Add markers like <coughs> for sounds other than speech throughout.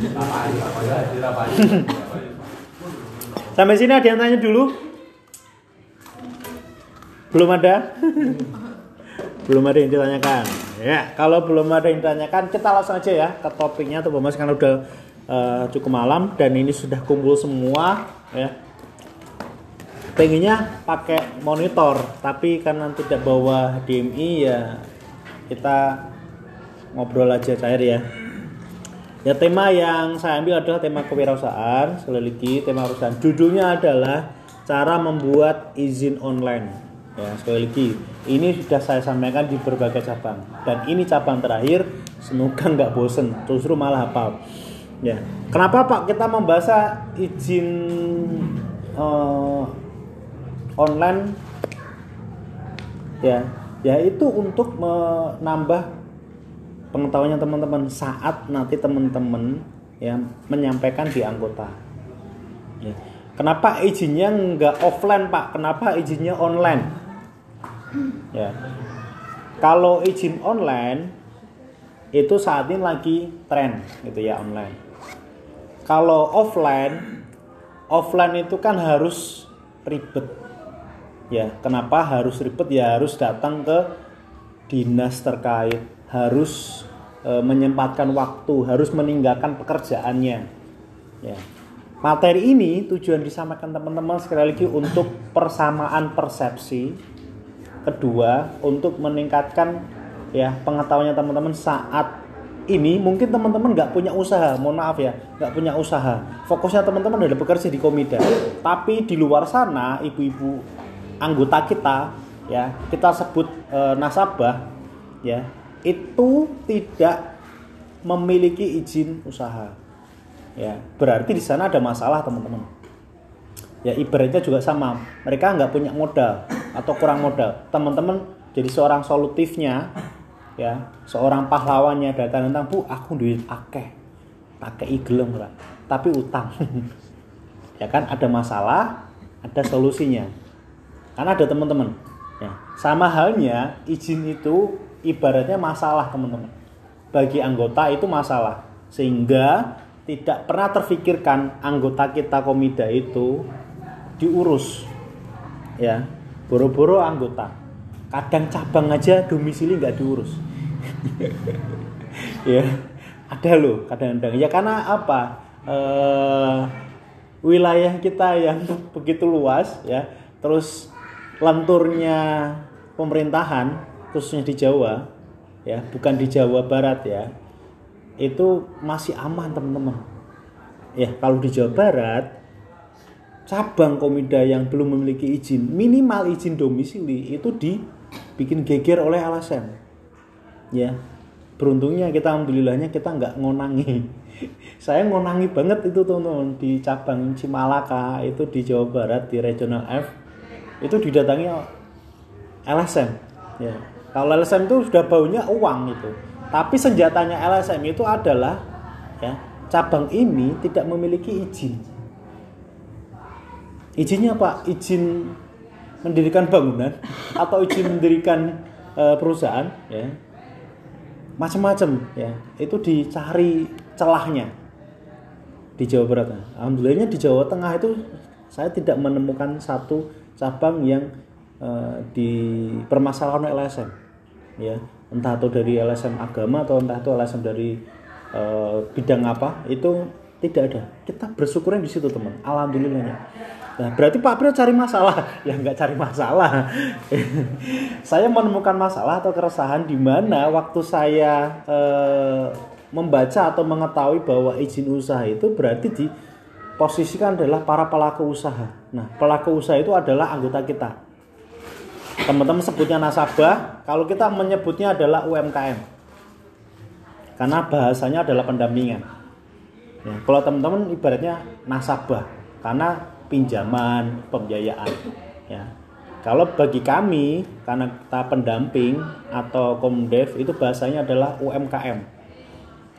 <laughs> Sampai sini ada yang tanya dulu? Belum ada? <laughs> belum ada yang ditanyakan. Ya, kalau belum ada yang ditanyakan, kita langsung aja ya ke topiknya tuh Mas karena udah uh, cukup malam dan ini sudah kumpul semua ya. Pengennya pakai monitor, tapi karena tidak bawa HDMI ya kita ngobrol aja cair ya. Ya tema yang saya ambil adalah tema kewirausahaan, sekali lagi tema perusahaan. Judulnya adalah cara membuat izin online. Ya, sekali lagi ini sudah saya sampaikan di berbagai cabang dan ini cabang terakhir. Semoga nggak bosen, justru malah hafal. Ya, kenapa Pak kita membahas izin uh, online? Ya, yaitu untuk menambah pengetahuannya teman-teman saat nanti teman-teman ya menyampaikan di anggota. Ya. Kenapa izinnya nggak offline pak? Kenapa izinnya online? Ya. Kalau izin online itu saat ini lagi tren gitu ya online. Kalau offline, offline itu kan harus ribet. Ya, kenapa harus ribet? Ya harus datang ke dinas terkait harus e, menyempatkan waktu, harus meninggalkan pekerjaannya. Ya. Materi ini tujuan disampaikan teman-teman sekali lagi untuk persamaan persepsi. Kedua, untuk meningkatkan ya pengetahuannya teman-teman saat ini mungkin teman-teman nggak punya usaha, mohon maaf ya, nggak punya usaha. Fokusnya teman-teman adalah bekerja di Komida. Tapi di luar sana, ibu-ibu anggota kita, ya kita sebut e, nasabah, ya itu tidak memiliki izin usaha. Ya, berarti di sana ada masalah teman-teman. Ya ibaratnya juga sama, mereka nggak punya modal atau kurang modal. Teman-teman jadi seorang solutifnya, ya seorang pahlawannya datang tentang bu aku duit akeh, pakai igelem tapi utang. <laughs> ya kan ada masalah, ada solusinya. Karena ada teman-teman. Ya, sama halnya izin itu ibaratnya masalah teman-teman. Bagi anggota itu masalah. Sehingga tidak pernah terfikirkan anggota kita komida itu diurus. Ya boro-boro anggota. Kadang cabang aja domisili nggak diurus. <laughs> Ya ada loh kadang-kadang. Ya karena apa? Eh, wilayah kita yang begitu luas ya terus lenturnya pemerintahan khususnya di Jawa ya bukan di Jawa Barat ya itu masih aman teman-teman. Ya kalau di Jawa Barat cabang komida yang belum memiliki izin minimal izin domisili itu dibikin geger oleh LSM ya beruntungnya kita alhamdulillahnya kita nggak ngonangi. <laughs> Saya ngonangi banget itu teman-teman di cabang Cimalaka itu di Jawa Barat di regional F. Itu didatangi LSM ya kalau LSM itu sudah baunya uang itu. Tapi senjatanya LSM itu adalah ya, cabang ini tidak memiliki izin. Izinnya Pak, izin mendirikan bangunan atau izin mendirikan e, perusahaan ya. Macam-macam ya. Itu dicari celahnya di Jawa Barat. Alhamdulillahnya di Jawa Tengah itu saya tidak menemukan satu cabang yang uh, dipermasalahkan oleh LSM ya. Entah itu dari LSM agama atau entah itu LSM dari uh, bidang apa itu tidak ada. Kita bersyukurnya di situ teman. Alhamdulillahnya. Nah berarti Pak April cari masalah. <laughs> Ya nggak cari masalah. <laughs> Saya menemukan masalah atau keresahan di mana waktu saya uh, membaca atau mengetahui bahwa izin usaha itu berarti di posisikan adalah para pelaku usaha. Nah, pelaku usaha itu adalah anggota kita teman-teman sebutnya nasabah kalau kita menyebutnya adalah UMKM karena bahasanya adalah pendampingan. Ya, kalau teman-teman ibaratnya nasabah karena pinjaman pembiayaan ya. Kalau bagi kami karena kita pendamping atau komdev itu bahasanya adalah UMKM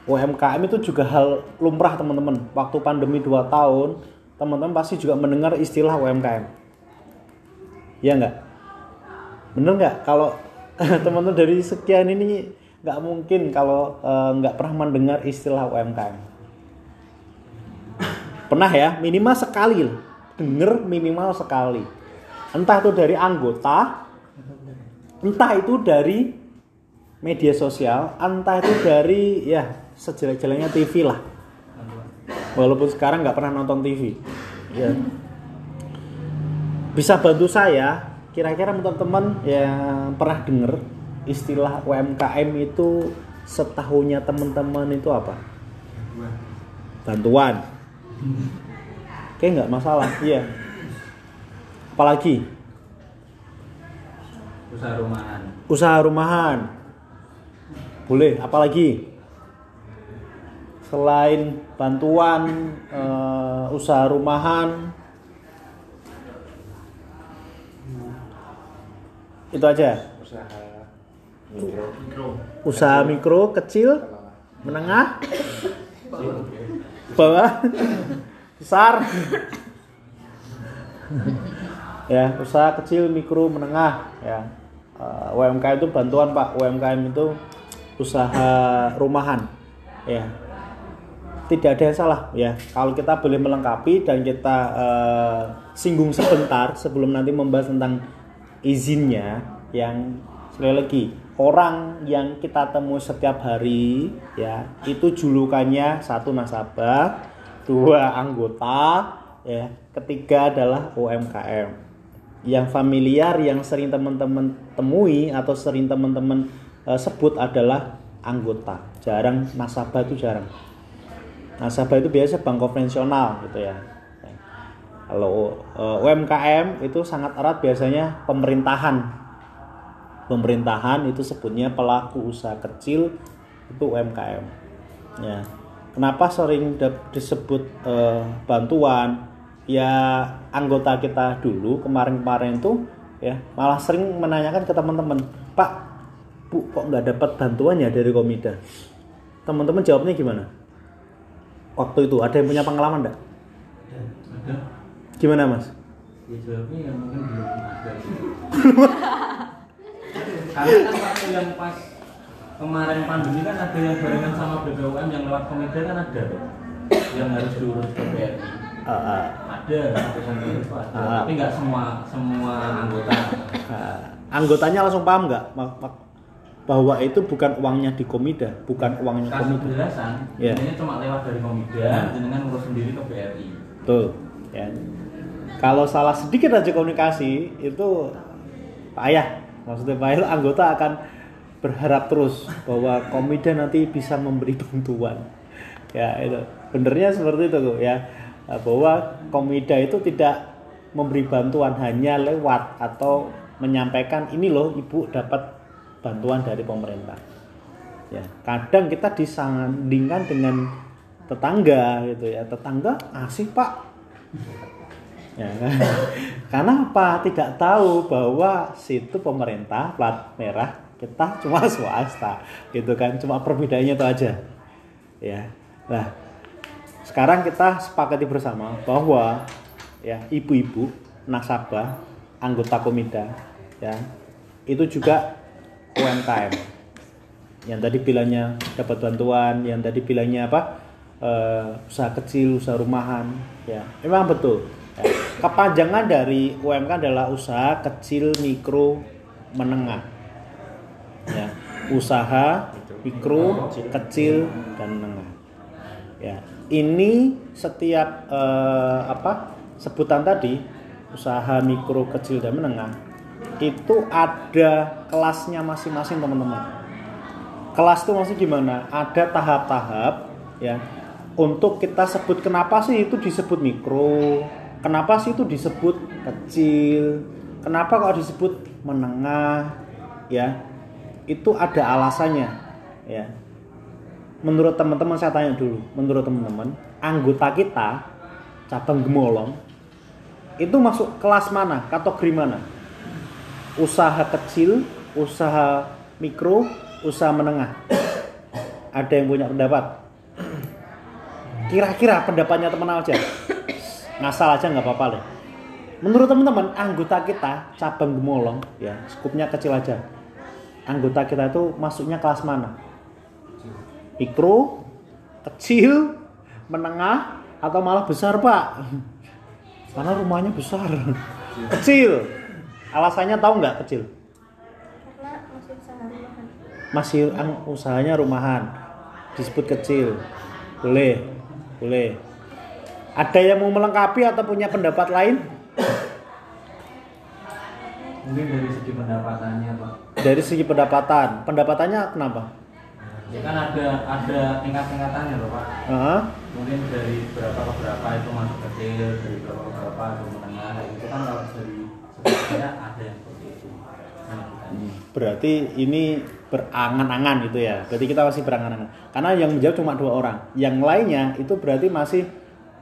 UMKM itu juga hal lumrah teman-teman. Waktu pandemi 2 tahun teman-teman pasti juga mendengar istilah UMKM ya enggak bener nggak? Kalau <laughs> teman-teman dari sekian ini nggak mungkin kalau uh, nggak pernah mendengar istilah UMKM pernah ya? Minimal sekali denger minimal sekali. Entah itu dari anggota entah itu dari media sosial entah itu dari ya sejelek-jeleknya TV lah. Walaupun sekarang nggak pernah nonton TV ya. Bisa bantu saya kira-kira teman-teman yang pernah denger istilah UMKM itu setahunnya teman-teman itu apa? Bantuan. Oke nggak masalah. Iya. Apalagi? Usaha rumahan. Usaha rumahan. Boleh. Apalagi? Selain bantuan eh, usaha rumahan itu aja. Usaha mikro. Usaha mikro kecil menengah bawah besar. Ya usaha kecil mikro menengah ya. Eh, UMKM itu bantuan pak. UMKM itu usaha rumahan ya. Tidak ada yang salah ya. Kalau kita boleh melengkapi dan kita eh, singgung sebentar sebelum nanti membahas tentang izinnya yang sekali lagi orang yang kita temui setiap hari ya itu julukannya satu nasabah dua anggota ya ketiga adalah UMKM yang familiar yang sering teman-teman temui atau sering teman-teman eh, sebut adalah anggota. Jarang nasabah itu jarang. Nasabah itu biasa bank konvensional gitu ya kalau eh, UMKM itu sangat erat biasanya pemerintahan. Pemerintahan itu sebutnya pelaku usaha kecil itu UMKM ya. Kenapa sering disebut eh, bantuan? Ya anggota kita dulu kemarin-kemarin itu ya malah sering menanyakan ke teman-teman Pak Bu kok nggak dapat bantuan ya dari Komida? Teman-teman jawabnya gimana? Waktu itu ada yang punya pengalaman enggak gimana Mas ya jawabnya ya mungkin belum ada karena kan waktu yang pas kemarin pandemi kan ada yang barengan sama BPUM yang lewat komida kan ada tuh yang harus diurus ke BRI Ah, ah. ada ratusan itu ada Ah. tapi nggak semua semua anggota Nah, anggotanya langsung paham nggak bahwa itu bukan uangnya di Komida bukan uangnya kasih Komida penjelasan Iya. ini cuma lewat dari komida Nah. dengan urus sendiri ke BRI Betul. Ya. Kalau salah sedikit aja komunikasi itu payah. Maksudnya payah anggota akan berharap terus bahwa Komida nanti bisa memberi bantuan. Ya itu. Benernya seperti itu kok ya. Bahwa Komida itu tidak memberi bantuan hanya lewat atau menyampaikan ini loh ibu dapat bantuan dari pemerintah. Ya, kadang kita disandingkan dengan tetangga gitu ya. Tetangga asih, Pak. Ya? <laughs> Karena apa? Tidak tahu bahwa situ pemerintah plat merah, kita cuma <laughs> swasta. Gitu kan. Cuma perbedaannya itu aja. Ya. Nah, sekarang kita sepakati bersama bahwa ya ibu-ibu nasabah anggota komida ya itu juga UMKM yang tadi bilangnya dapat bantuan yang tadi bilangnya apa Eh, usaha kecil usaha rumahan ya memang betul. Kepanjangan dari UMK adalah usaha kecil mikro menengah. Ya usaha mikro kecil dan menengah. Ya ini setiap eh, apa sebutan tadi usaha mikro kecil dan menengah itu ada kelasnya masing-masing teman-teman. Kelas itu masih gimana? Ada tahap-tahap ya untuk kita sebut kenapa sih itu disebut mikro kenapa sih itu disebut kecil? Kenapa kok disebut menengah? Ya itu ada alasannya ya. Menurut teman-teman saya tanya dulu. Menurut teman-teman anggota kita cabang gemolong itu masuk kelas mana? Kategori mana? Usaha kecil usaha mikro usaha menengah. Ada yang punya pendapat? Kira-kira pendapatnya teman aja ngasal aja nggak apa-apa deh menurut teman-teman anggota kita cabang gemolong ya skupnya kecil aja. Anggota kita itu masuknya kelas mana? Mikro kecil menengah atau malah besar pak? Karena rumahnya besar. Kecil. Alasannya tahu nggak kecil? Masih usahanya rumahan. Disebut kecil. Boleh. Boleh ada yang mau melengkapi atau punya pendapat lain Mungkin dari segi pendapatannya pak. dari segi pendapatan pendapatannya kenapa Ya kan ada ada tingkat-tingkatannya loh pak. Hah? Mungkin dari berapa ke berapa itu masuk kecil, dari berapa ke berapa itu menengah. Itu kan kalau dari sebenarnya ada yang seperti itu. Nah, berarti ini berangan-angan gitu ya berarti kita masih berangan-angan karena yang menjawab cuma dua orang yang lainnya itu berarti masih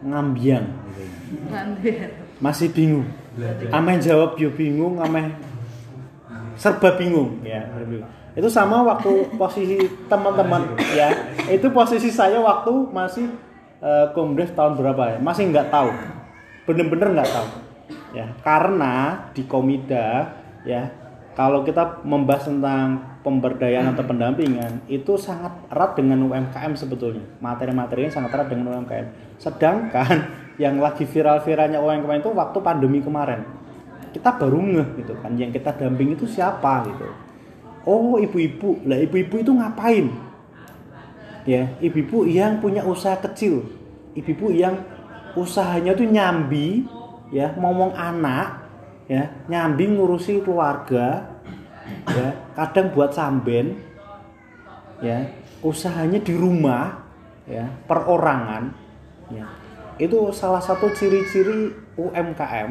ngambiang. Gitu. masih bingung. Ameh jawab yo bingung ameh serba bingung. Ya itu sama waktu posisi teman-teman. Ya itu posisi saya waktu masih eh, kongres tahun berapa ya? Masih nggak tahu. Bener-bener nggak tahu. Ya karena di komida ya kalau kita membahas tentang pemberdayaan atau pendampingan itu sangat erat dengan UMKM sebetulnya. Materi-materinya sangat erat dengan UMKM sedangkan <laughs> yang lagi viral-viralnya UMKM itu waktu pandemi kemarin. Kita baru ngeh gitu kan yang kita damping itu siapa gitu. Oh ibu-ibu. Lah ibu-ibu itu ngapain? Ya ibu-ibu yang punya usaha kecil. Ibu-ibu yang usahanya tuh nyambi ya ngomong anak ya nyambi ngurusi keluarga ya kadang buat samben ya usahanya di rumah ya perorangan ya. Itu salah satu ciri-ciri UMKM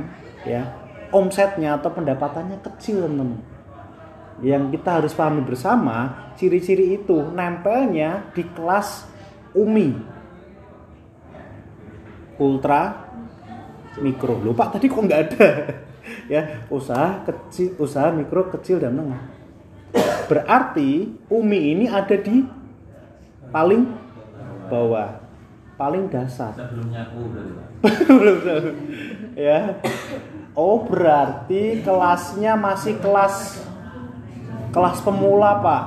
ya omsetnya atau pendapatannya kecil teman. Yang kita harus pahami bersama ciri-ciri itu nempelnya di kelas UMI. Ultra mikro. Lupa tadi kok nggak ada ya usaha kecil usaha mikro kecil dan menengah. Berarti UMI ini ada di paling bawah paling dasar. Sebelumnya aku berarti pak. belum <laughs> ya. Oh berarti kelasnya masih kelas kelas pemula pak.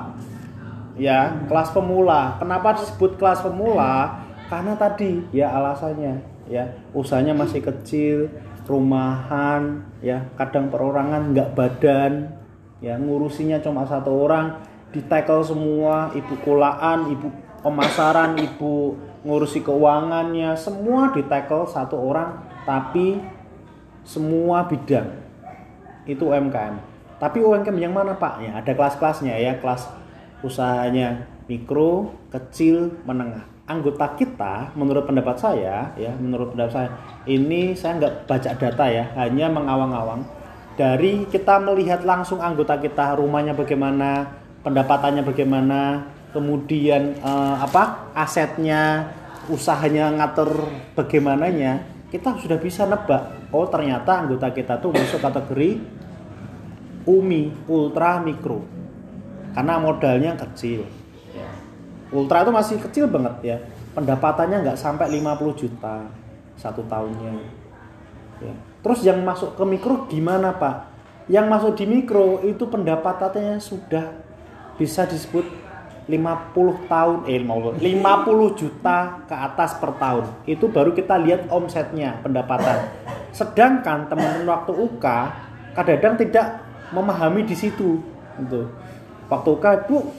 Ya kelas pemula. Kenapa disebut kelas pemula? Karena tadi ya alasannya. Ya usahanya masih kecil rumahan ya kadang perorangan nggak badan ya ngurusinya cuma satu orang di tackle semua ibu kulaan ibu pemasaran <coughs> ibu ngurusi keuangannya semua di tackle satu orang tapi semua bidang. Itu UMKM tapi UMKM yang mana pak? Ya ada kelas-kelasnya ya kelas usahanya mikro kecil menengah anggota kita menurut pendapat saya ya menurut pendapat saya ini saya nggak baca data ya hanya mengawang-awang. Dari kita melihat langsung anggota kita rumahnya bagaimana pendapatannya bagaimana kemudian eh, apa asetnya usahanya ngatur bagaimananya kita sudah bisa nebak oh ternyata anggota kita tuh masuk kategori UMI ultra mikro karena modalnya kecil ultra itu masih kecil banget ya. Pendapatannya nggak sampai 50 juta satu tahunnya. Ya. terus yang masuk ke mikro gimana pak? Yang masuk di mikro itu pendapatannya sudah bisa disebut 50 tahun eh 50 50 juta ke atas per tahun. Itu baru kita lihat omsetnya pendapatan. Sedangkan teman-teman waktu UK kadang-kadang tidak memahami di situ gitu. waktu UK bu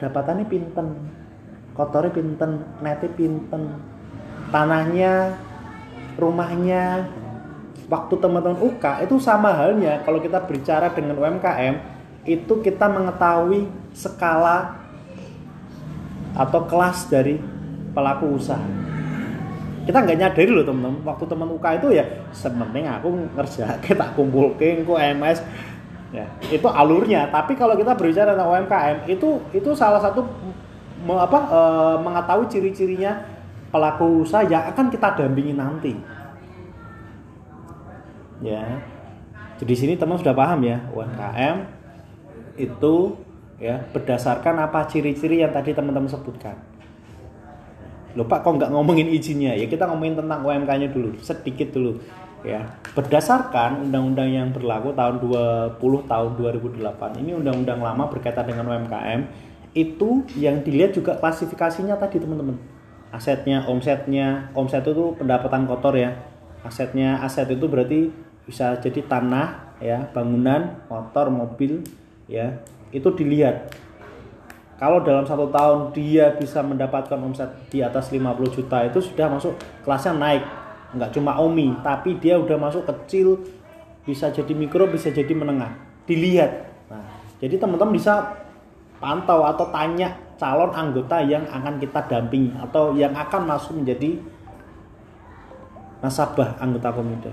pendapatannya pinten? Kotornya pinten? Netnya pinten? Tanahnya? Rumahnya? Waktu teman-teman UK itu sama halnya. Kalau kita berbicara dengan UMKM itu kita mengetahui skala atau kelas dari pelaku usaha. Kita nggak nyadari loh teman-teman. Waktu teman UK itu ya sementing aku ngerja kita kumpul ku MS ya itu alurnya. Tapi kalau kita berbicara tentang UMKM itu itu salah satu me- apa eh, mengetahui ciri-cirinya pelaku usaha yang akan kita dampingi nanti. Ya. Jadi sini teman sudah paham ya UMKM itu ya berdasarkan apa ciri-ciri yang tadi teman-teman sebutkan. Lupa kok nggak ngomongin izinnya? Ya kita ngomongin tentang UMK-nya dulu sedikit dulu ya berdasarkan undang-undang yang berlaku tahun 20 tahun 2008 ini undang-undang lama berkaitan dengan UMKM itu yang dilihat juga klasifikasinya tadi teman-teman. Asetnya omsetnya omset itu pendapatan kotor ya. Asetnya aset itu berarti bisa jadi tanah ya bangunan motor mobil ya itu dilihat. Kalau dalam satu tahun dia bisa mendapatkan omset di atas 50 juta itu sudah masuk kelasnya naik nggak cuma omi tapi dia udah masuk kecil bisa jadi mikro bisa jadi menengah. Dilihat. Nah jadi teman-teman bisa pantau atau tanya calon anggota yang akan kita dampingi atau yang akan masuk menjadi nasabah anggota komite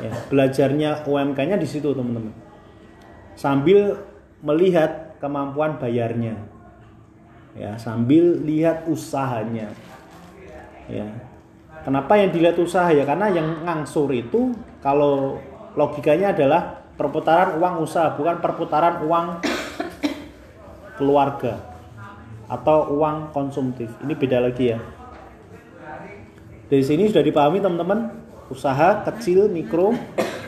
ya, belajarnya UMK-nya di situ teman-teman. Sambil melihat kemampuan bayarnya. Ya sambil lihat usahanya. Ya kenapa yang dilihat usaha ya? Karena yang ngangsur itu kalau logikanya adalah perputaran uang usaha bukan perputaran uang keluarga atau uang konsumtif. Ini beda lagi ya. Dari sini sudah dipahami teman-teman. Usaha kecil mikro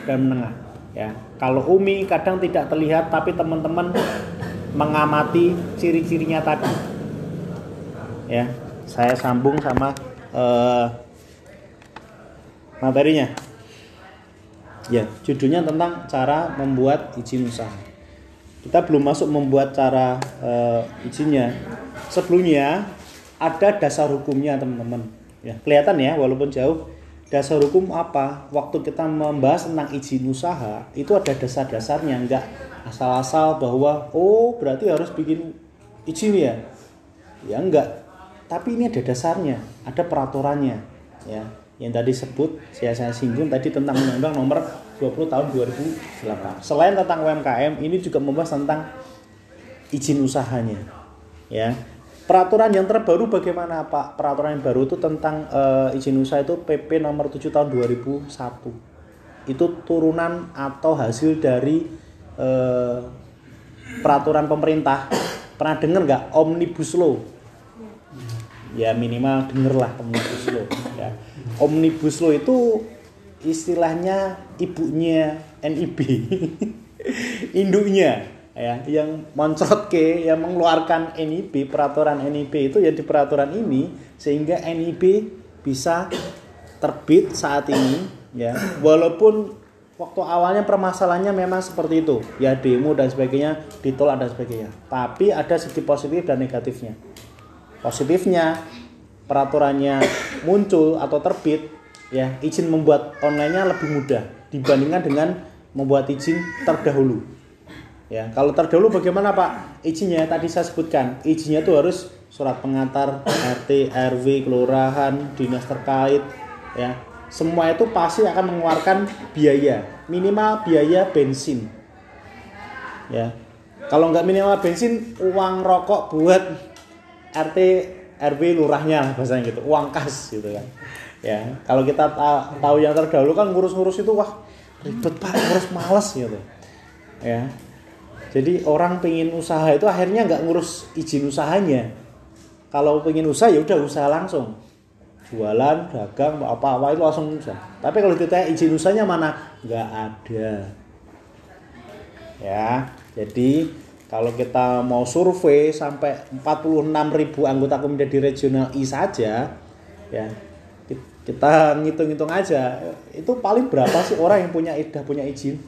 dan menengah ya. Kalau umi kadang tidak terlihat tapi teman-teman mengamati ciri-cirinya tadi ya. Saya sambung sama uh, materinya. Ya judulnya tentang cara membuat izin usaha kita belum masuk membuat cara uh, izinnya sebelumnya ada dasar hukumnya teman-teman. Ya kelihatan ya walaupun jauh. Dasar hukum apa? Waktu kita membahas tentang izin usaha itu ada dasar-dasarnya. Enggak asal-asal bahwa oh berarti harus bikin izin ya? Ya enggak tapi ini ada dasarnya, ada peraturannya, ya. Yang tadi sebut saya saya singgung tadi tentang Undang-Undang Nomor 20 Tahun 2008. Selain tentang UMKM, ini juga membahas tentang izin usahanya, ya. Peraturan yang terbaru bagaimana Pak? Peraturan yang baru itu tentang uh, izin usaha itu PP nomor 7 tahun 2001. Itu turunan atau hasil dari uh, peraturan pemerintah. Pernah dengar nggak Omnibus Law? ya minimal dengerlah omnibus law omnibus law itu istilahnya ibunya NIB <laughs> induknya. Ya yang moncrot ke yang mengeluarkan NIB peraturan NIB itu ya di peraturan ini sehingga NIB bisa terbit saat ini ya. Walaupun waktu awalnya permasalahannya memang seperti itu. Ya demo dan sebagainya ditolak dan sebagainya. Tapi ada segi positif dan negatifnya. Positifnya peraturannya muncul atau terbit ya izin membuat onlinenya lebih mudah dibandingkan dengan membuat izin terdahulu. Ya, kalau terdahulu bagaimana Pak? Izinnya tadi saya sebutkan, izinnya itu harus surat pengantar RT, RW, kelurahan, dinas terkait ya. Semua itu pasti akan mengeluarkan biaya, minimal biaya bensin. Ya. Kalau nggak minimal bensin, uang rokok buat RT RW lurahnya bahasanya gitu. Uang kas gitu kan. Ya kalau kita tahu yang terdahulu kan ngurus-ngurus itu wah ribet pak ngurus males gitu. Ya. Jadi orang pengen usaha itu akhirnya nggak ngurus izin usahanya. Kalau pengen usaha ya udah usaha langsung. Jualan dagang apa-apa itu langsung usaha. Tapi kalau ditanya izin usahanya mana? Nggak ada. Ya jadi kalau kita mau survei sampai 46 ribu anggota komite di regional I saja, ya kita ngitung-ngitung aja, itu paling berapa sih orang yang punya sudah punya izin,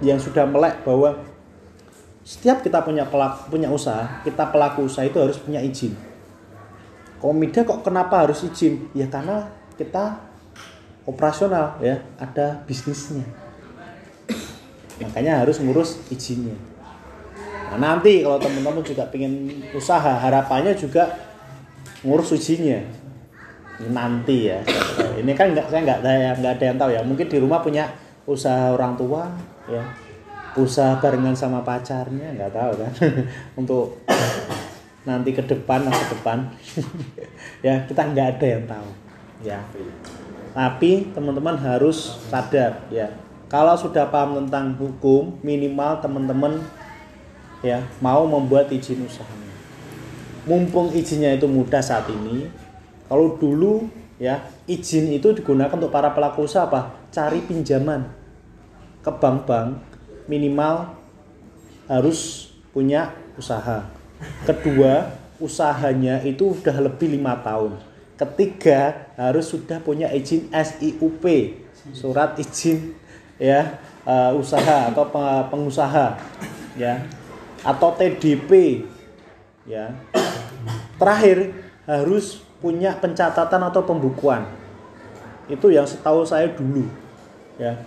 yang sudah melek bahwa setiap kita punya pelaku, punya usaha, kita pelaku usaha itu harus punya izin. Komite kok kenapa harus izin? Ya karena kita operasional ya, ada bisnisnya. Makanya harus ngurus izinnya. Nah, nanti kalau teman-teman juga pengen usaha, harapannya juga ngurus ujinya. Nanti ya. Ini kan nggak saya nggak ada nggak ada yang tahu ya. Mungkin di rumah punya usaha orang tua, ya. Usaha barengan sama pacarnya, nggak tahu kan. <laughs> Untuk nanti ke depan ke depan <laughs> ya kita nggak ada yang tahu ya tapi teman-teman harus sadar ya kalau sudah paham tentang hukum minimal teman-teman ya mau membuat izin usahanya. Mumpung izinnya itu mudah saat ini, kalau dulu ya izin itu digunakan untuk para pelaku usaha apa? Cari pinjaman ke bank-bank minimal harus punya usaha. Kedua, usahanya itu udah lebih lima tahun. Ketiga harus sudah punya izin SIUP, surat izin ya eh, usaha atau pe- pengusaha ya atau TDP ya. Terakhir harus punya pencatatan atau pembukuan. Itu yang setahu saya dulu ya.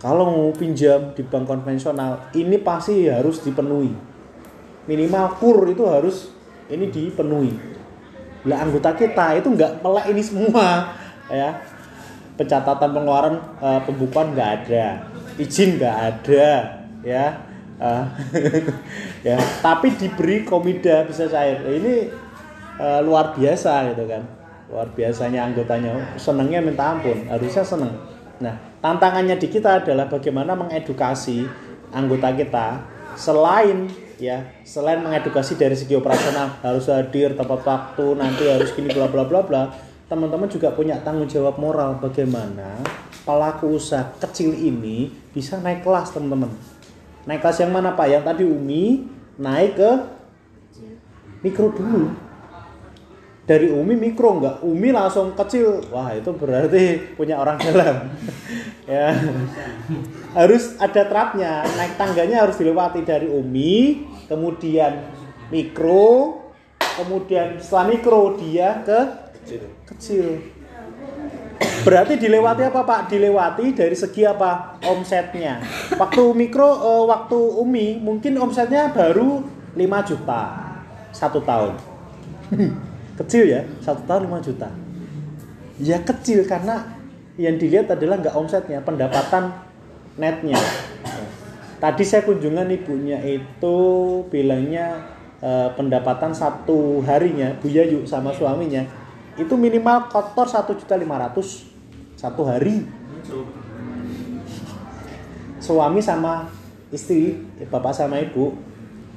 Kalau mau pinjam di bank konvensional ini pasti harus dipenuhi minimal kur itu harus ini dipenuhi. Lah anggota kita itu nggak melek ini semua ya. Pencatatan pengeluaran eh, pembukuan nggak ada, izin nggak ada ya. Eh, <laughs> ya, tapi diberi komida bisa cair. Ini eh, luar biasa gitu kan. Luar biasanya anggotanya senengnya minta ampun, harusnya seneng. Nah, tantangannya di kita adalah bagaimana mengedukasi anggota kita selain ya selain mengedukasi dari segi operasional harus hadir tepat waktu nanti harus gini bla bla bla bla teman-teman juga punya tanggung jawab moral bagaimana pelaku usaha kecil ini bisa naik kelas teman-teman naik kelas yang mana pak? Yang tadi umi naik ke mikro dulu. Dari umi mikro enggak umi langsung kecil. Wah itu berarti punya orang dalam. <laughs> Ya. Harus ada trapnya. Naik tangganya harus dilewati dari umi kemudian mikro kemudian setelah mikro dia ke kecil berarti dilewati apa pak? Dilewati dari segi apa? Omsetnya. Waktu mikro eh, waktu umi mungkin omsetnya baru 5 juta satu tahun. <laughs> Kecil ya? Satu tahun 5 juta. Ya kecil karena yang dilihat adalah nggak omsetnya pendapatan netnya. Tadi saya kunjungan ibunya itu bilangnya eh, pendapatan satu harinya Bu Yayu sama suaminya itu minimal kotor satu juta lima ratus satu hari. Suami sama istri bapak sama ibu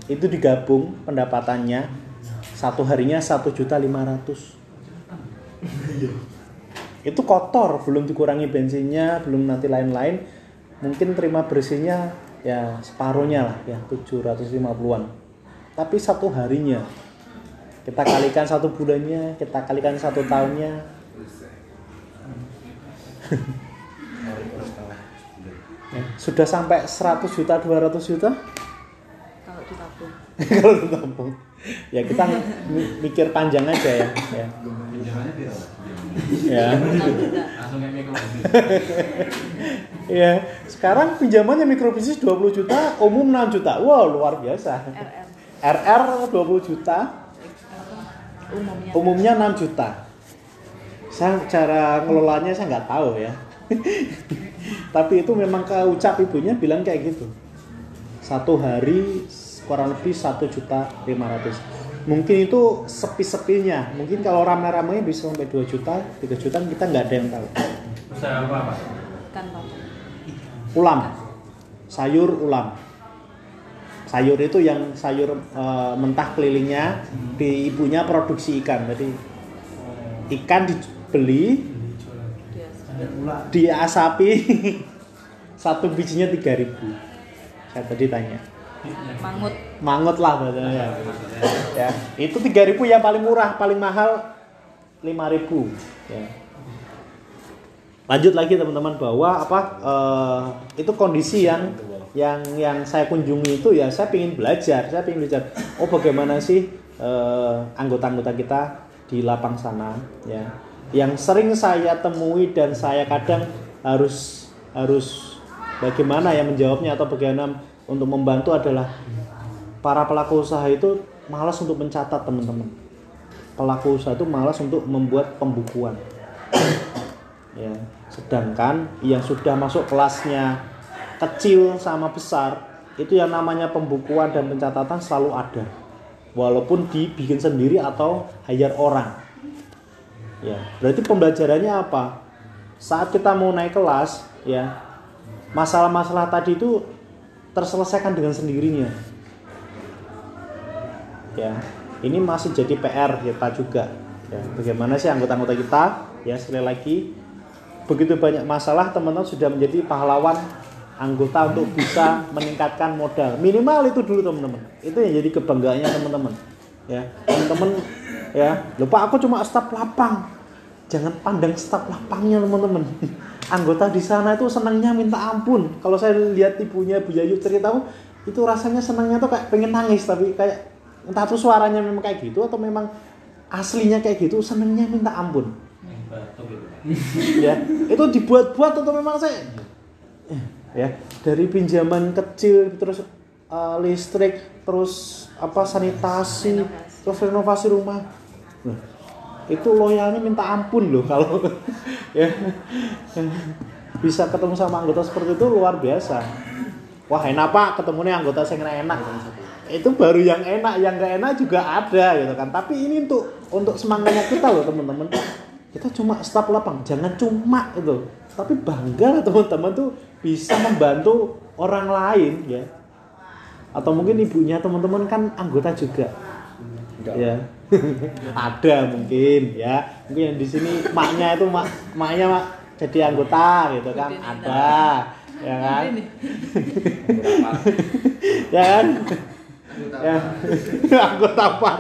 itu digabung pendapatannya. Satu harinya satu juta lima ratus. Itu kotor belum dikurangi bensinnya belum nanti lain-lain. Mungkin terima bersihnya ya separuhnya lah ya 750-an tapi satu harinya kita kalikan satu bulannya kita kalikan satu tahunnya Ya, sudah sampai 100 juta 200 juta? Kalau ditabung. <laughs> Kalau ditampung ya kita mi- mikir panjang aja ya ya, ya. Ya, sekarang pinjamannya mikrobisnis 20 juta, umum 6 juta. Wow, luar biasa. RR RR 20 juta, umumnya. 6 juta. Saya cara ngelolanya saya nggak tahu ya. <laughs> Tapi itu memang keucap ibunya bilang kayak gitu. Satu hari kurang lebih 1 juta 500. Mungkin itu sepi-sepinya. Mungkin kalau rame-ramenya bisa sampai 2 juta, 3 juta kita nggak ada yang tahu. Usaha apa, Pak? ulam sayur ulam sayur itu yang sayur eh, mentah kelilingnya di ibunya produksi ikan jadi ikan dibeli biasa diasapi. <laughs> Satu bijinya 3000 saya tadi tanya. Mangut. Mangut lah bahasanya ya. Itu 3000 yang paling murah paling mahal 5000 ya. Lanjut lagi teman-teman bahwa apa eh, itu kondisi yang yang yang saya kunjungi itu ya saya ingin belajar saya ingin belajar. Oh bagaimana sih eh, anggota-anggota kita di lapang sana ya yang sering saya temui dan saya kadang harus harus bagaimana ya menjawabnya atau bagaimana untuk membantu adalah para pelaku usaha itu malas untuk mencatat teman-teman. Pelaku usaha itu malas untuk membuat pembukuan. <coughs> Ya sedangkan yang sudah masuk kelasnya kecil sama besar itu yang namanya pembukuan dan pencatatan selalu ada. Walaupun dibikin sendiri atau hire orang ya. Berarti pembelajarannya apa? Saat kita mau naik kelas ya masalah-masalah tadi itu terselesaikan dengan sendirinya. Ya ini masih jadi PR kita juga. Ya bagaimana sih anggota-anggota kita? Ya sekali lagi begitu banyak masalah teman-teman sudah menjadi pahlawan anggota untuk bisa meningkatkan modal. Minimal itu dulu teman-teman. Itu yang jadi kebanggaannya teman-teman. Ya teman-teman ya lupa aku cuma staf lapang jangan pandang staf lapangnya teman-teman. Anggota di sana itu senangnya minta ampun. Kalau saya lihat ibunya Bu Yayu cerita itu rasanya senangnya tuh kayak pengen nangis tapi kayak entah tuh suaranya memang kayak gitu atau memang aslinya kayak gitu senangnya minta ampun. Ya itu dibuat-buat atau memang saya ya dari pinjaman kecil terus eh, listrik terus apa sanitasi terus renovasi rumah. Loh, itu loyalnya minta ampun loh kalau <laughs> ya. Bisa ketemu sama anggota seperti itu luar biasa. Wah enak pak. Ketemunya anggota saya enak. Itu baru yang enak yang gak enak juga ada gitu kan. Tapi ini untuk untuk semangatnya kita loh teman-teman. Kita cuma staf lapang. Jangan cuma itu tapi bangga teman-teman tuh bisa membantu orang lain ya. Atau mungkin ibunya teman-teman kan anggota juga. Ya <laughs> ada mungkin ya. Mungkin yang di sini maknya itu mak maknya mak jadi anggota gitu kan. Ada ya kan? <laughs> Ya kan? Ya. <laughs> anggota apa?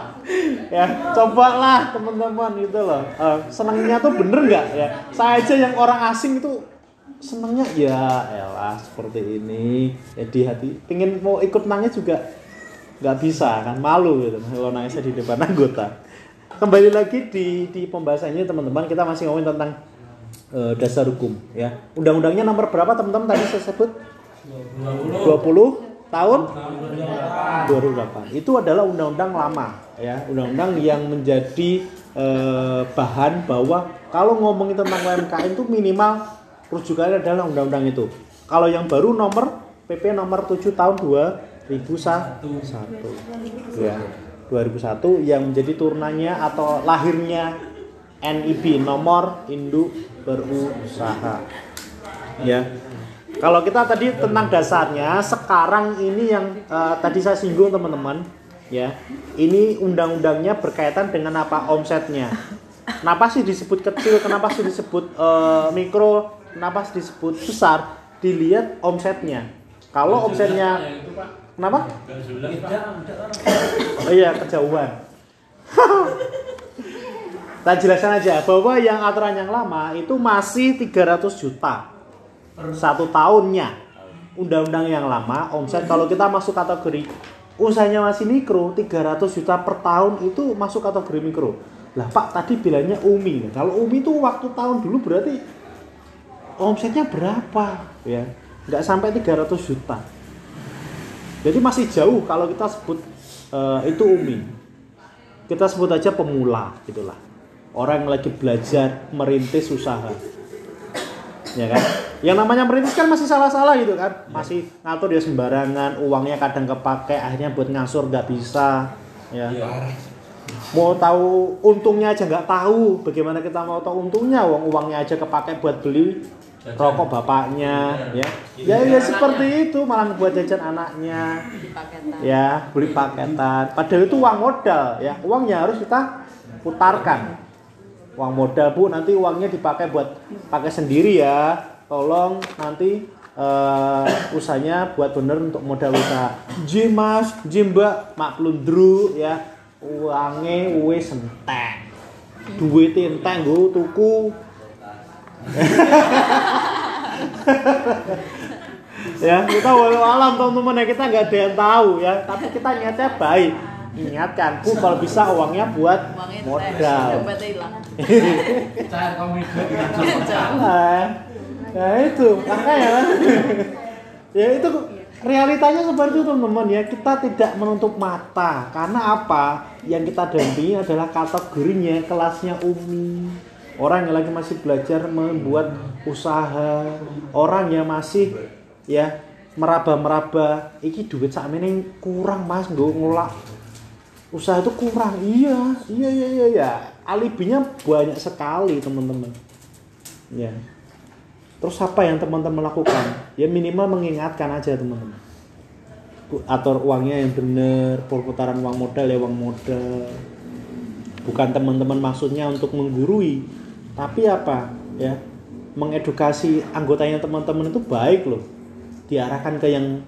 Ya cobalah teman-teman gitu loh. Eh, senangnya tuh bener nggak? Ya saya aja yang orang asing itu senangnya ya elah seperti ini. Ya di hati pengen mau ikut nangis juga nggak bisa kan malu gitu kalau nangisnya di depan anggota. Kembali lagi di di pembahasannya teman-teman kita masih ngomongin tentang eh, dasar hukum ya. Undang-undangnya nomor berapa teman-teman tadi saya sebut? 20 tahun? 2008 itu adalah undang-undang lama ya. Undang-undang yang menjadi eh, bahan bahwa kalau ngomongin tentang UMKM itu minimal rujukannya adalah undang-undang itu. Kalau yang baru nomor PP nomor 7 tahun 2001 ya 2001 yang menjadi turunannya atau lahirnya NIB nomor induk berusaha ya kalau kita tadi tentang dasarnya, sekarang ini yang eh, tadi saya singgung teman-teman, ya, ini undang-undangnya berkaitan dengan apa omsetnya. Kenapa sih disebut kecil? Kenapa sih disebut eh, mikro? Kenapa sih disebut besar? Dilihat omsetnya. Kalau omsetnya, kenapa? Oh iya kejauhan. Kita jelaskan aja bahwa yang aturan yang lama itu masih 300 juta. Satu tahunnya. Undang-undang yang lama omset kalau kita masuk kategori usahanya masih mikro 300 juta per tahun itu masuk kategori mikro. Lah pak tadi bilangnya umi. Kalau umi itu waktu tahun dulu berarti omsetnya berapa? Ya nggak sampai 300 juta jadi masih jauh kalau kita sebut eh, itu umi. Kita sebut aja pemula gitulah. Orang yang lagi belajar merintis usaha. Ya kan? Yang namanya merintis kan masih salah-salah gitu kan? Masih ngatur dia sembarangan uangnya kadang kepake akhirnya buat ngasur nggak bisa ya. Mau tahu untungnya aja nggak tahu. Bagaimana kita mau tahu untungnya? Uang uangnya aja kepake buat beli rokok bapaknya ya. Ya ya seperti itu malah buat jajan anaknya. Di paketan. Ya beli paketan. Padahal itu uang modal ya. Uangnya harus kita putarkan. Uang modal bu nanti uangnya dipakai buat pakai sendiri ya. Tolong nanti eh, usahanya buat bener untuk modal usaha. Jim mas. Jim mbak. Mak plundru ya. Uangnya wis entek duit entek nggo tuku <laughs> ya kita walau alam teman-teman ya kita nggak ada yang tahu ya. Tapi kita niatnya baik. Ingatkan bu kalau bisa uangnya buat uangnya modal. <laughs> Nah, nah itu. Makanya. Kan. <laughs> ya itu realitanya seperti itu teman-teman ya. Kita tidak menutup mata. Karena apa? Yang kita dampingi adalah kategorinya kelasnya umi orang yang lagi masih belajar membuat usaha. Orang yang masih ya meraba-meraba. Iki duit saat ini kurang mas nggak ngelak. Usaha itu kurang. Iya iya iya iya ya alibinya banyak sekali teman-teman. Ya. Terus apa yang teman-teman lakukan? Ya minimal mengingatkan aja teman-teman. Atur uangnya yang benar perputaran uang modal ya uang modal. Bukan teman-teman maksudnya untuk menggurui tapi apa ya mengedukasi anggotanya teman-teman itu baik loh. Diarahkan ke yang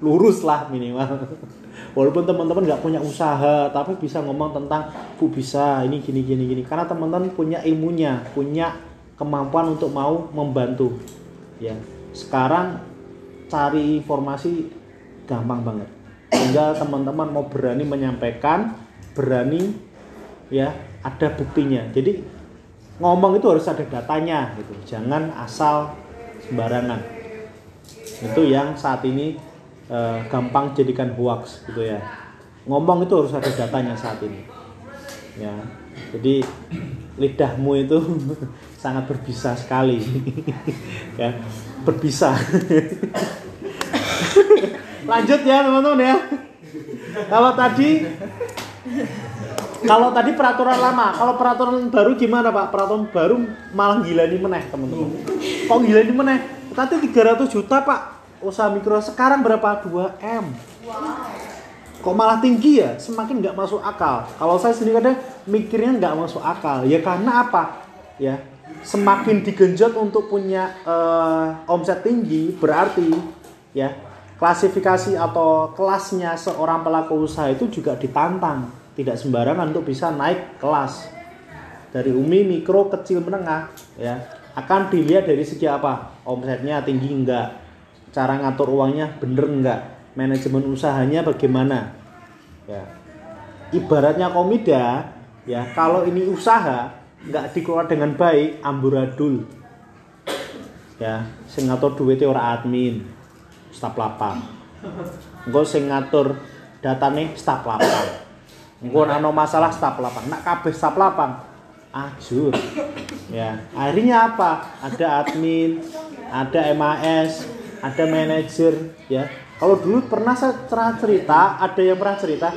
lurus lah minimal. <laughs> Walaupun teman-teman nggak punya usaha tapi bisa ngomong tentang bu bisa ini gini gini gini. Karena teman-teman punya ilmunya punya kemampuan untuk mau membantu. Ya sekarang cari informasi gampang banget. Tinggal teman-teman mau berani menyampaikan berani ya ada buktinya. Jadi ngomong itu harus ada datanya gitu. Jangan asal sembarangan. Itu yang saat ini eh, gampang jadikan hoax gitu ya. Ngomong itu harus ada datanya saat ini. Ya. Jadi lidahmu itu <laughs> sangat berbisa sekali. <laughs> Ya. Berbisa. <laughs> Lanjut ya teman-teman ya. Kalau tadi kalau tadi peraturan lama kalau peraturan baru gimana pak? Peraturan baru malah gila nih meneh teman-teman. Kok gila nih meneh? Tadi 300 juta pak. Usaha mikro sekarang berapa? 2 m. Kok malah tinggi ya? Semakin nggak masuk akal. Kalau saya sendiri kadang mikirnya nggak masuk akal. Ya karena apa? Ya semakin digenjot untuk punya eh, omset tinggi berarti ya klasifikasi atau kelasnya seorang pelaku usaha itu juga ditantang. Tidak sembarangan untuk bisa naik kelas. Dari umi mikro kecil menengah ya. Akan dilihat dari segi apa? Omsetnya tinggi enggak? Cara ngatur uangnya bener enggak? Manajemen usahanya bagaimana? Ya. Ibaratnya komida ya. Kalau ini usaha nggak dikelola dengan baik amburadul. Ya. Sing ngatur duitnya ora admin staf lapang engko sing ngatur datane staf lapang engko ana masalah staf lapang nak kabeh staf lapang ajur. Ya akhirnya apa? Ada admin ada MAS ada manajer ya. Kalau dulu pernah saya cerita ada yang pernah cerita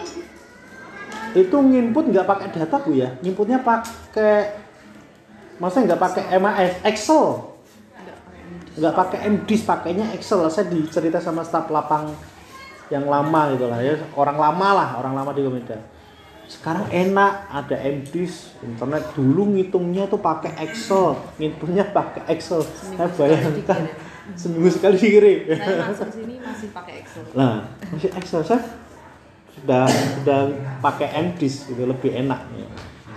itu nginput nggak pakai data bu ya? Nginputnya pakai masa nggak pakai MAS Excel nggak pakai MDIS pakainya Excel. Saya dicerita sama staf lapang yang lama gitu lah. Ya orang lama lah orang lama di Komeda sekarang enak ada MDIS internet. Dulu ngitungnya tuh pakai Excel. Ngitungnya pakai Excel. Saya bayangkan seminggu sekali dikirim Saya masuk sini masih pakai Excel. nah masih Excel saya sudah sudah pakai MDIS gitu lebih enak. Ya.